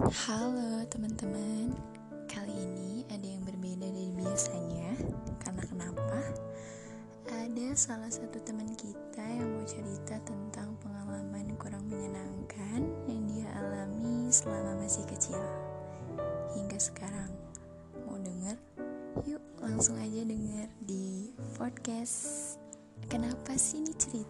Halo teman-teman, kali ini ada yang berbeda dari biasanya Karena kenapa? Ada salah satu teman kita yang mau cerita tentang pengalaman kurang menyenangkan Yang dia alami selama masih kecil Hingga sekarang Mau denger? Yuk langsung aja denger di podcast Kenapa sih ini cerita?